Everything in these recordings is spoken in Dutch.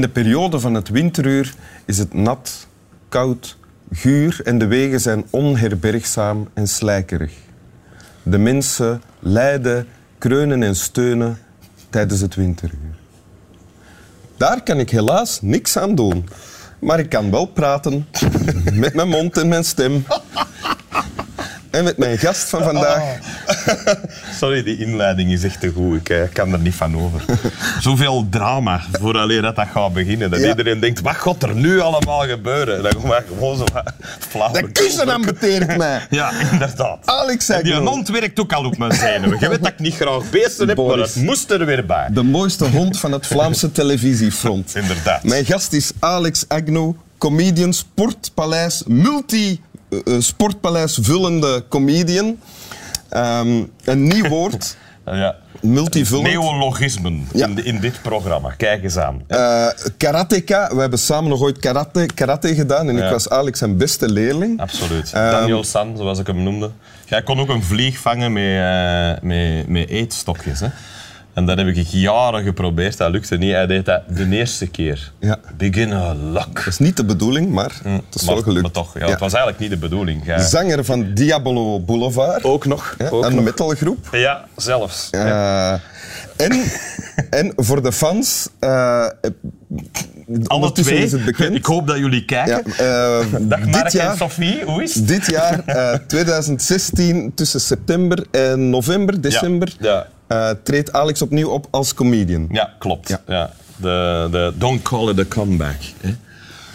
In de periode van het winteruur is het nat, koud, guur en de wegen zijn onherbergzaam en slijkerig. De mensen lijden, kreunen en steunen tijdens het winteruur. Daar kan ik helaas niks aan doen. Maar ik kan wel praten met mijn mond en mijn stem. En met mijn gast van vandaag. Sorry, die inleiding is echt te goed. Ik eh, kan er niet van over. Zoveel drama vooraleer dat dat gaat beginnen. Dat Ja. iedereen denkt, wat gaat er nu allemaal gebeuren? En dan gewoon maar gewoon zo flauw. De kussen ambeteert mij. Ja, inderdaad. Alex En die mond werkt ook al op mijn zenuwen. Je weet dat ik niet graag beesten heb, maar het moest er weer bij. De mooiste hond van het Vlaamse televisiefront. Inderdaad. Mijn gast is Alex Agnew, comedian, sportpaleis, multi sportpaleis vullende comedian. Ehm, een nieuw woord, Ja. multivullend. Neologismen Ja. in, dit programma. Kijk eens aan. Eh, karateka, we hebben samen nog ooit karate, karate gedaan en Ja. ik was Alex zijn beste leerling. Absoluut. Ehm, Daniel San, zoals ik hem noemde. Jij kon ook een vlieg vangen met, eh, met, met eetstokjes. Hè? En dat heb ik jaren geprobeerd. Dat lukte niet. Hij deed dat de eerste keer. Ja. Beginner luck. Dat is niet de bedoeling, maar het is maar, wel gelukt. maar toch, ja, Ja. het was eigenlijk niet de bedoeling. Jij- Zanger van Diabolo Boulevard, Ook nog. ja, ook een nog. metalgroep. Ja, zelfs. Eh, en, en voor de fans, eh Alle twee. is het bekend. Ik hoop dat jullie Ja, kijken. eh, Dag dit, Mark en jaar, Sophie, hoe is het? dit jaar, eh, 2016, tussen september en november, december, Ja. Eh, treedt Alex opnieuw op als comedian. Ja, klopt. Ja. Ja. De, de, don't call it a comeback. Hè?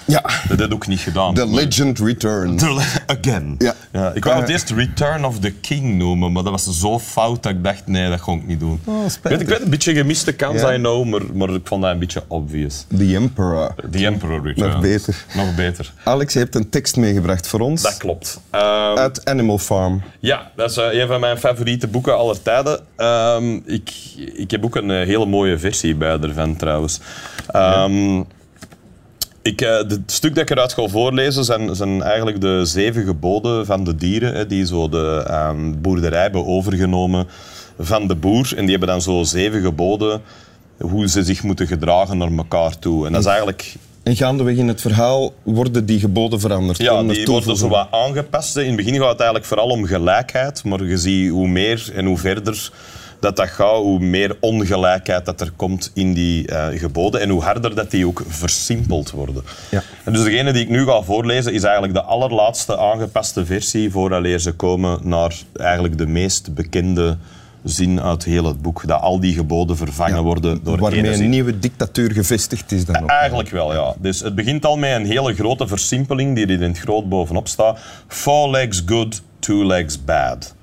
Ja, Dat heb ik ook niet gedaan. The Legend Returns. The- Again. Ja. ik wou het eerst Return of the King noemen, maar dat was zo fout dat ik dacht, nee, dat ga ik niet doen. Oh, ik, weet, ik weet een beetje gemiste kans, Ja. I know, maar, maar ik vond dat een beetje obvious. The Emperor. The Emperor Returns. Nog beter. Nog beter. Alex, je hebt een tekst meegebracht voor ons. Dat klopt. Ehm, Uit Animal Farm. Ja, dat is eh, een van mijn favoriete boeken aller tijden. Ehm, ik, ik heb ook een eh, hele mooie versie bij ervan trouwens. Ehm, ik, eh, het stuk dat ik eruit ga voorlezen zijn, zijn eigenlijk de zeven geboden van de dieren hè, die zo de ehm, boerderij hebben overgenomen van de boer. En die hebben dan zo zeven geboden hoe ze zich moeten gedragen naar elkaar toe. En dat is eigenlijk En gaandeweg in het verhaal worden die geboden veranderd. ja, die worden zo wat aangepast. In het begin gaat het eigenlijk vooral om gelijkheid, maar je ziet hoe meer en hoe verder dat dat gaat, hoe meer ongelijkheid dat er komt in die eh, geboden en hoe harder dat die ook versimpeld worden. Ja. En dus degene die ik nu ga voorlezen is eigenlijk de allerlaatste aangepaste versie vooraleer ze komen naar eigenlijk de meest bekende zin uit heel het boek. Dat al die geboden vervangen worden door Waarmee een nieuwe dictatuur gevestigd is dan ook. Eigenlijk wel, ja. Dus het begint al met een hele grote versimpeling die er in het groot bovenop staat. Four legs good, two legs bad.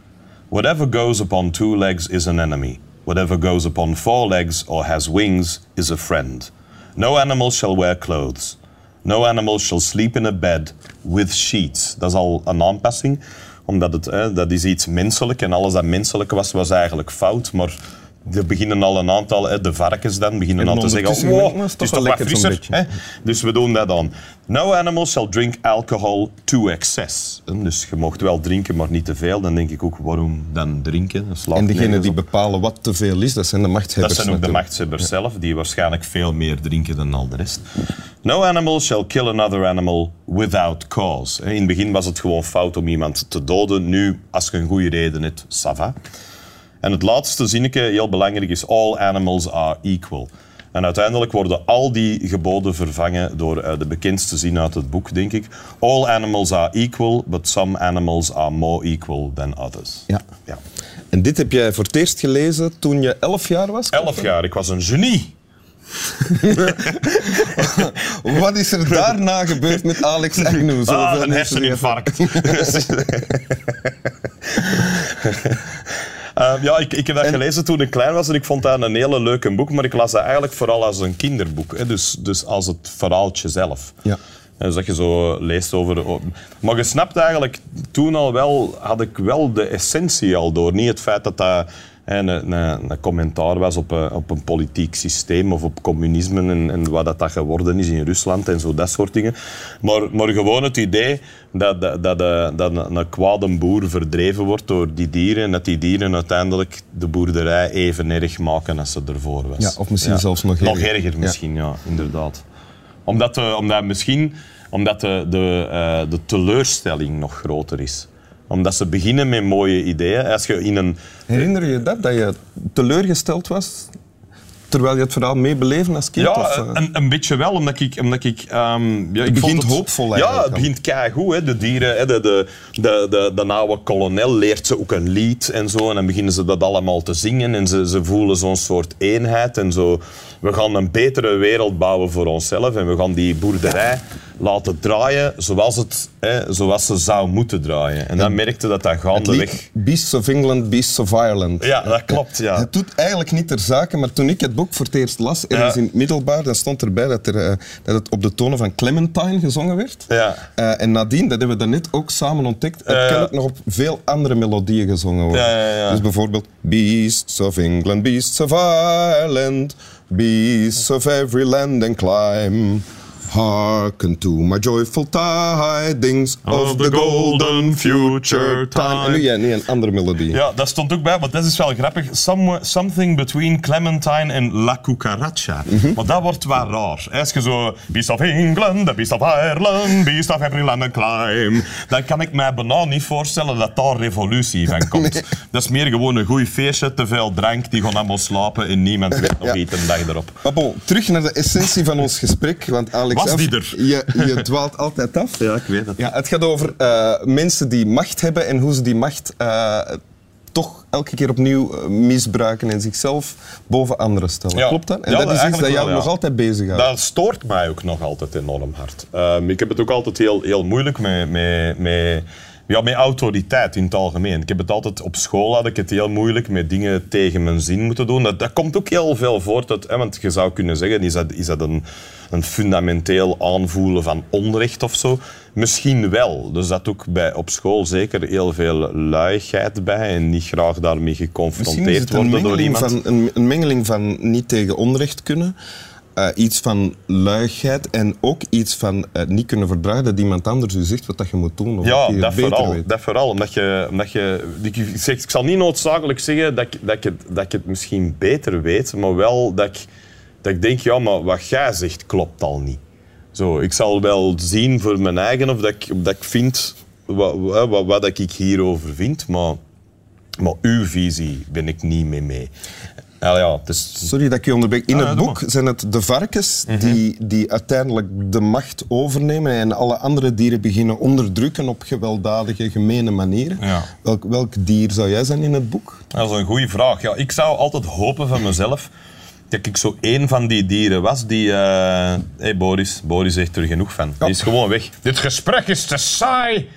Whatever goes upon two legs is an enemy. Whatever goes upon four legs or has wings is a friend. No animal shall wear clothes. No animal shall sleep in a bed with sheets. Dat is al een aanpassing, omdat het, hè, dat is iets menselijk en alles dat menselijk was, was eigenlijk fout. Maar er beginnen al een aantal, de varkens dan, beginnen En al te zeggen, oh, gemerkt, het dat is toch toch wat lekker frisser. Hè? Dus we doen dat dan. No animal shall drink alcohol to excess. Dus je mocht wel drinken, maar niet te veel. Dan denk ik ook, waarom dan drinken? Dat En degenen die bepalen wat te veel is, dat zijn de Dat machthebbers. zijn ook de natuurlijk. machtshebbers zelf, die waarschijnlijk veel meer drinken dan al de rest. No animal shall kill another animal without cause. In het begin was het gewoon fout om iemand te doden. Nu, als je een goede reden hebt, ça va. En het laatste zinnetje, heel belangrijk, is all animals are equal. En uiteindelijk worden al die geboden vervangen door eh, de bekendste zin uit het boek, denk ik. All animals are equal, but some animals are more equal than others. Ja. ja. En dit heb jij voor het eerst gelezen toen je elf jaar was? Elf jaar, ik was een genie. Wat is er daarna gebeurd met Alex Agnew? Zoveel Ah, een herseninfarct. Eh, ja, ik, ik heb dat gelezen toen ik klein was en ik vond dat een hele leuke boek, maar ik las dat eigenlijk vooral als een kinderboek. Hè, dus, dus als het verhaaltje zelf. Ja. Dus dat je zo leest over... Maar je snapt eigenlijk, toen al wel, had ik wel de essentie al door. Niet het feit dat dat en een, een, een commentaar was op een, op een politiek systeem of op communisme en, en wat dat, dat geworden is in Rusland en zo, dat soort dingen. Maar, maar gewoon het idee dat, dat, dat, eh, dat een, kwade boer verdreven wordt door die dieren en dat die dieren uiteindelijk de boerderij even erg maken als ze ervoor was. Ja, of misschien zelfs nog Nog erger. erger misschien, ja, inderdaad. Omdat, de, omdat misschien omdat de, de, eh, de teleurstelling nog groter is. Omdat ze beginnen met mooie ideeën. Als je in een... Herinner je dat, dat je teleurgesteld was terwijl je het verhaal meebeleven als kind? Ja, of, eh? een, een beetje wel, omdat ik... Omdat ik ehm, ja, ik begint het, hoopvol Ja, eigenlijk het dan. begint keigoed. Hè. De dieren, hè. De, de, de, de, de oude kolonel leert ze ook een lied en zo. En dan beginnen ze dat allemaal te zingen. En ze, ze voelen zo'n soort eenheid. En zo. We gaan een betere wereld bouwen voor onszelf. En we gaan die boerderij laten draaien zoals, het, hè, zoals ze zou moeten draaien. En dan merkte dat dat gaandeweg... Beasts of England, Beasts of Ireland. Ja, dat klopt, ja. Het doet eigenlijk niet ter zake, maar toen ik het boek voor het eerst las, ergens Ja. in het middelbaar, dan stond erbij dat, er, eh, dat het op de tonen van Clementine gezongen werd. Ja. Eh, en nadien, dat hebben we daarnet ook samen ontdekt, Ja, ja. kan ook nog op veel andere melodieën gezongen worden. Ja. Dus bijvoorbeeld Beasts of England, Beasts of Ireland, Beasts of every land and clime. Hearken to my joyful tidings of, the golden future time. En nu jij, nu een andere melodie. Ja, dat stond ook bij, want dat is wel grappig. Some, something between Clementine en La Cucaracha. Maar dat wordt wel raar. Als je zo... Beast of England, the Beast of Ireland, Beast of every land and clime. Dan kan ik mij bijna niet voorstellen dat daar revolutie van komt. Dat is meer gewoon een goed feestje, te veel drank, die gaan allemaal slapen en niemand weet nog Ja. iets een dag erop. Maar bon, terug naar de essentie van ons gesprek. Want Alex, Was af- die er? Je, je dwaalt altijd af. Ja, ik weet het. Ja, het gaat over eh, mensen die macht hebben en hoe ze die macht eh, toch elke keer opnieuw eh, misbruiken en zichzelf boven anderen stellen. Ja. Klopt dat? En Ja, dat is iets dat jou wel, ja. nog altijd bezighoudt. Dat stoort mij ook nog altijd enorm hard. Ehm, ik heb het ook altijd heel, heel moeilijk met, met, met, ja, met autoriteit in het algemeen. Ik heb het altijd op school had ik het heel moeilijk met dingen tegen mijn zin moeten doen. Dat, dat komt ook heel veel voort uit, hè, want je zou kunnen zeggen, is dat, is dat een, een fundamenteel aanvoelen van onrecht of zo? Misschien wel. Dus dat ook bij, op school zeker heel veel luiigheid bij en niet graag daarmee geconfronteerd worden door iemand. van, een, een mengeling van niet tegen onrecht kunnen, eh, iets van luiigheid en ook iets van eh, niet kunnen verdragen dat iemand anders u zegt wat dat je moet doen. Of Ja, dat vooral, weet. dat vooral. Omdat je, omdat je, ik, zeg, ik zal niet noodzakelijk zeggen dat ik, dat, ik het, dat ik het misschien beter weet, maar wel dat ik, dat ik denk, ja, maar wat jij zegt klopt al niet. Zo, ik zal wel zien voor mijn eigen of dat ik, dat ik vind wat, wat, wat, wat ik hierover vind, maar, maar uw visie ben ik niet mee mee. Ja, ja, het is, Sorry dat ik je onderbreek. In Ah, het boek zijn het de varkens die, die uiteindelijk de macht overnemen en alle andere dieren beginnen onderdrukken op gewelddadige, gemene manieren. Ja. Welk, welk dier zou jij zijn in het boek? Dat is een goede vraag. Ja, ik zou altijd hopen van mezelf dat ik zo één van die dieren was die... eh hey Boris, Boris zegt er genoeg van. Die is gewoon weg. Dit gesprek is te saai.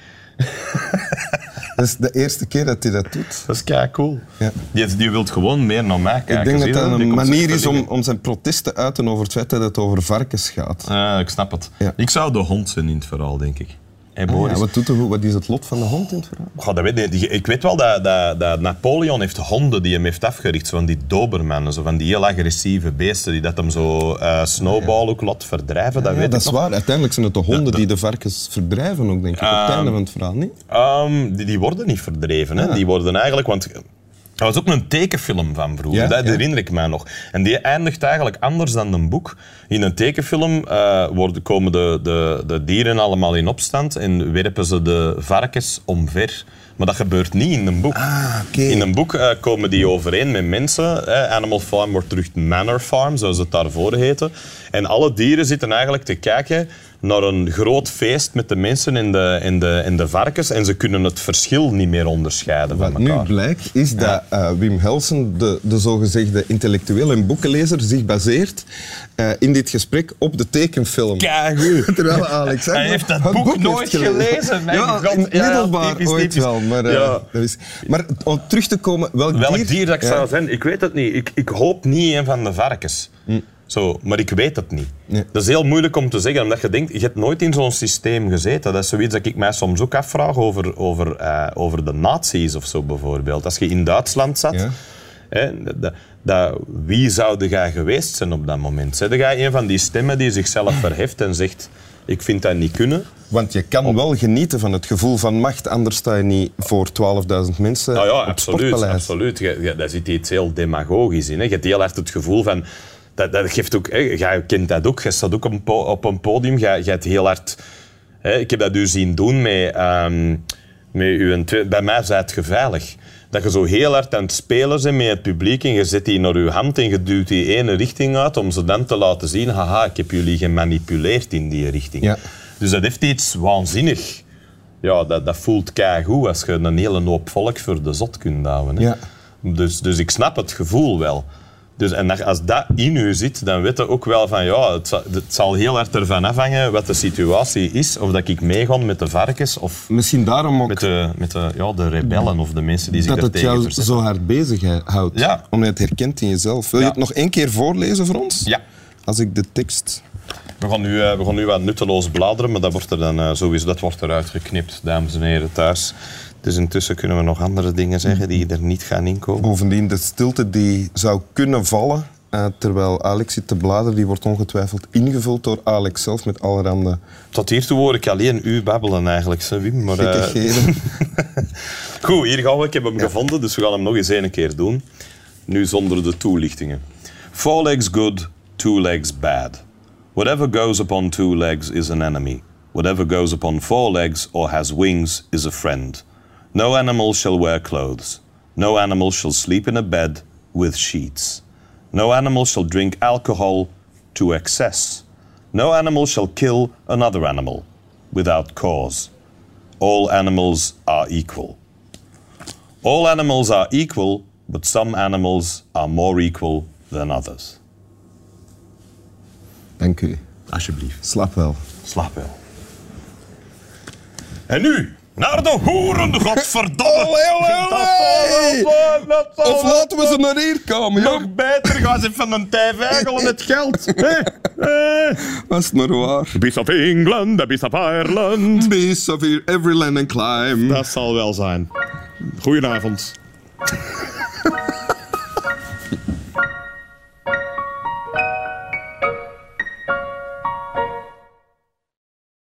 Dat is de eerste keer dat hij dat doet. Dat is kei cool. Ja. Die, die wil gewoon meer naar mij kijken. ik denk zie dat dat een manier is om, om zijn protest te uiten over het feit dat het over varkens gaat. Ah, ik snap het. Ja. Ik zou de hond zijn in het verhaal, denk ik. Hey Ja, Boris. wat, doet wat is het lot van de hond in het verhaal? Goh, dat weet ik, ik weet wel dat, dat, dat Napoleon heeft honden die hem heeft afgericht. Zo van die dobermannen, zo van die heel agressieve beesten die dat hem zo eh snowball ook laat verdrijven. Dat Ja, weet dat is nog. waar. Uiteindelijk zijn het de honden die de varkens verdrijven ook, denk ik. op het einde van het verhaal, niet? Ehm, die, die worden niet verdreven. Hè? Die worden eigenlijk... Want er was ook een tekenfilm van vroeger, Ja, dat ja. herinner ik mij nog. En die eindigt eigenlijk anders dan een boek. In een tekenfilm eh, worden, komen de, de, de dieren allemaal in opstand en werpen ze de varkens omver. Maar dat gebeurt niet in een boek. Ah. In een boek eh, komen die overeen met mensen. Animal Farm wordt terug Manor Farm, zoals het daarvoor heette. En alle dieren zitten eigenlijk te kijken naar een groot feest met de mensen en de, en de, en de varkens. En ze kunnen het verschil niet meer onderscheiden van Wat nu elkaar. blijkt, is dat eh, Wim Helsen, de, de zogezegde intellectueel en boekenlezer, zich baseert eh, in dit gesprek op de tekenfilm. Keigoed. Terwijl Alex Hij heeft dat boek nooit gelezen, ja, in middelbaar ooit wel. Maar, eh, Ja. dat is, maar om terug te komen, welk, Welk dier, dat ik zou zijn, ik weet het niet. Ik, ik hoop niet een van de varkens. Zo, maar ik weet het niet. Nee. Dat is heel moeilijk om te zeggen, omdat je denkt, je hebt nooit in zo'n systeem gezeten. Dat is zoiets dat ik mij soms ook afvraag over, over, eh, over de nazi's of zo bijvoorbeeld. Als je in Duitsland zat Ja. Hè, dat, dat, wie zou jij geweest zijn op dat moment? Zeg jij een van die stemmen die zichzelf verheft en zegt ik vind dat niet kunnen? Want je kan wel genieten van het gevoel van macht, anders sta je niet voor 12.000 mensen Nou ja, op absoluut. Absoluut. Je, je- daar zit iets heel demagogisch in. Hè. Je hebt heel hard het gevoel van... Dat, dat geeft ook... Hè, jij kent dat ook. Je staat ook op op een podium. Jij, jij hebt heel hard... Hè, ik heb dat u zien doen met... ehm, met uw bij mij is het veilig. Dat je zo heel hard aan het spelen bent met het publiek en je zet die naar je hand en je duwt die ene richting uit om ze dan te laten zien haha, ik heb jullie gemanipuleerd in die richting. Ja. Dus dat heeft iets waanzinnig. Ja, dat, dat voelt keigoed als je een hele hoop volk voor de zot kunt houden. Hè. Ja. Dus, dus ik snap het gevoel wel. Dus, en dat- als dat in u zit, dan weet je ook wel van ja, het zal, het zal heel hard ervan afhangen wat de situatie is. Of dat ik meega met de varkens of Misschien daarom ook met de, met de, ja, de rebellen of de mensen die zich dat daar het tegen jou zo hard bezig houdt. Ja. Omdat je het herkent in jezelf. Wil Ja. je het nog één keer voorlezen voor ons? Ja. Als ik de tekst... We gaan, nu, eh, we gaan nu wat nutteloos bladeren, maar dat wordt er dan eh, sowieso dat wordt eruit geknipt, dames en heren thuis. Dus intussen kunnen we nog andere dingen zeggen die er niet gaan inkomen. Bovendien, de stilte die zou kunnen vallen... eh, terwijl Alex zit te bladeren, die wordt ongetwijfeld ingevuld door Alex zelf met allerhande Tot hiertoe hoor ik alleen u babbelen eigenlijk, hè, Wim. Maar, eh. Goed, hier gaan we. Ik heb hem gevonden, dus we gaan hem nog eens één keer doen. Nu zonder de toelichtingen. Four legs good, two legs bad. Whatever goes upon two legs is an enemy. Whatever goes upon four legs or has wings is a friend. No animal shall wear clothes. No animal shall sleep in a bed with sheets. No animal shall drink alcohol to excess. No animal shall kill another animal without cause. All animals are equal. All animals are equal, but some animals are more equal than others. Dank u. Alsjeblieft. Slaap wel. Slaap wel. En nu, naar de hoeren, godverdomme. Of laten we ze naar hier komen, joh. Nog beter, ga ze van een tijvegel en het geld. Dat is maar waar. Beast of England, the Beast of Ireland. Beast of every land and climb. Dat zal wel zijn. Goedenavond.